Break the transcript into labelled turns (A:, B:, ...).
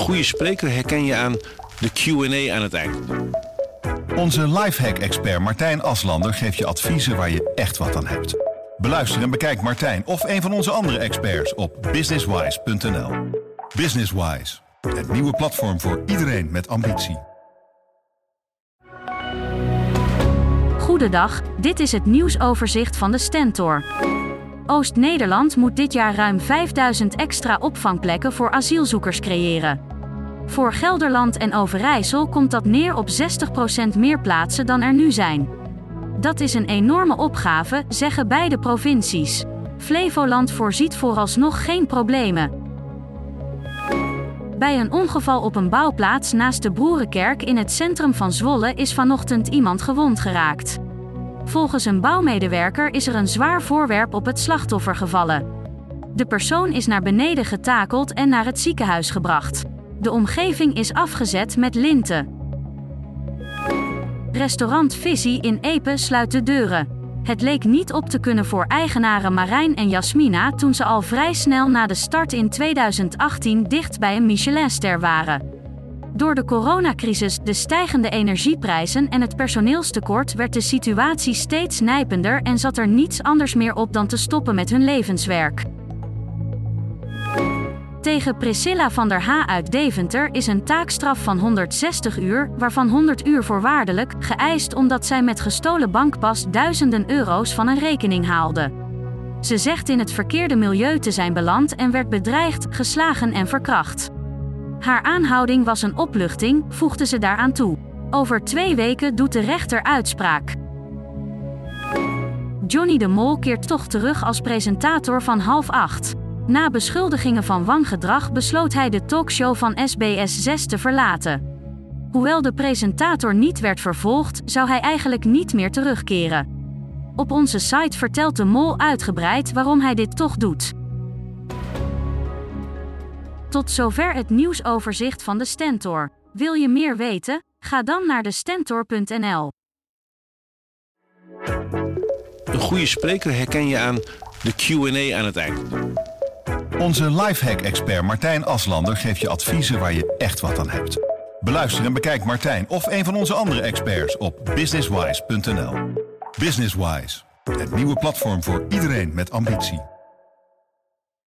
A: goede spreker herken je aan de Q&A aan het eind.
B: Onze lifehack-expert Martijn Aslander geeft je adviezen waar je echt wat aan hebt. Beluister en bekijk Martijn of een van onze andere experts op businesswise.nl. Businesswise, het nieuwe platform voor iedereen met ambitie.
C: Goedendag, dit is het nieuwsoverzicht van de Stentor. Oost-Nederland moet dit jaar ruim 5000 extra opvangplekken voor asielzoekers creëren. Voor Gelderland en Overijssel komt dat neer op 60% meer plaatsen dan er nu zijn. Dat is een enorme opgave, zeggen beide provincies. Flevoland voorziet vooralsnog geen problemen. Bij een ongeval op een bouwplaats naast de Broerenkerk in het centrum van Zwolle is vanochtend iemand gewond geraakt. Volgens een bouwmedewerker is er een zwaar voorwerp op het slachtoffer gevallen. De persoon is naar beneden getakeld en naar het ziekenhuis gebracht. De omgeving is afgezet met linten. Restaurant Visie in Epe sluit de deuren. Het leek niet op te kunnen voor eigenaren Marijn en Jasmina toen ze al vrij snel na de start in 2018 dicht bij een Michelinster waren. Door de coronacrisis, de stijgende energieprijzen en het personeelstekort werd de situatie steeds nijpender en zat er niets anders meer op dan te stoppen met hun levenswerk. Tegen Priscilla van der Ha uit Deventer is een taakstraf van 160 uur, waarvan 100 uur voorwaardelijk, geëist omdat zij met gestolen bankpas duizenden euro's van een rekening haalde. Ze zegt in het verkeerde milieu te zijn beland en werd bedreigd, geslagen en verkracht. Haar aanhouding was een opluchting, voegde ze daaraan toe. Over twee weken doet de rechter uitspraak. Johnny de Mol keert toch terug als presentator van half acht. Na beschuldigingen van wangedrag besloot hij de talkshow van SBS 6 te verlaten. Hoewel de presentator niet werd vervolgd, zou hij eigenlijk niet meer terugkeren. Op onze site vertelt de mol uitgebreid waarom hij dit toch doet. Tot zover het nieuwsoverzicht van de Stentor. Wil je meer weten? Ga dan naar de Stentor.nl.
A: Een goede spreker herken je aan de Q&A aan het eind.
B: Onze lifehack-expert Martijn Aslander geeft je adviezen waar je echt wat aan hebt. Beluister en bekijk Martijn of een van onze andere experts op businesswise.nl. Businesswise, het nieuwe platform voor iedereen met ambitie.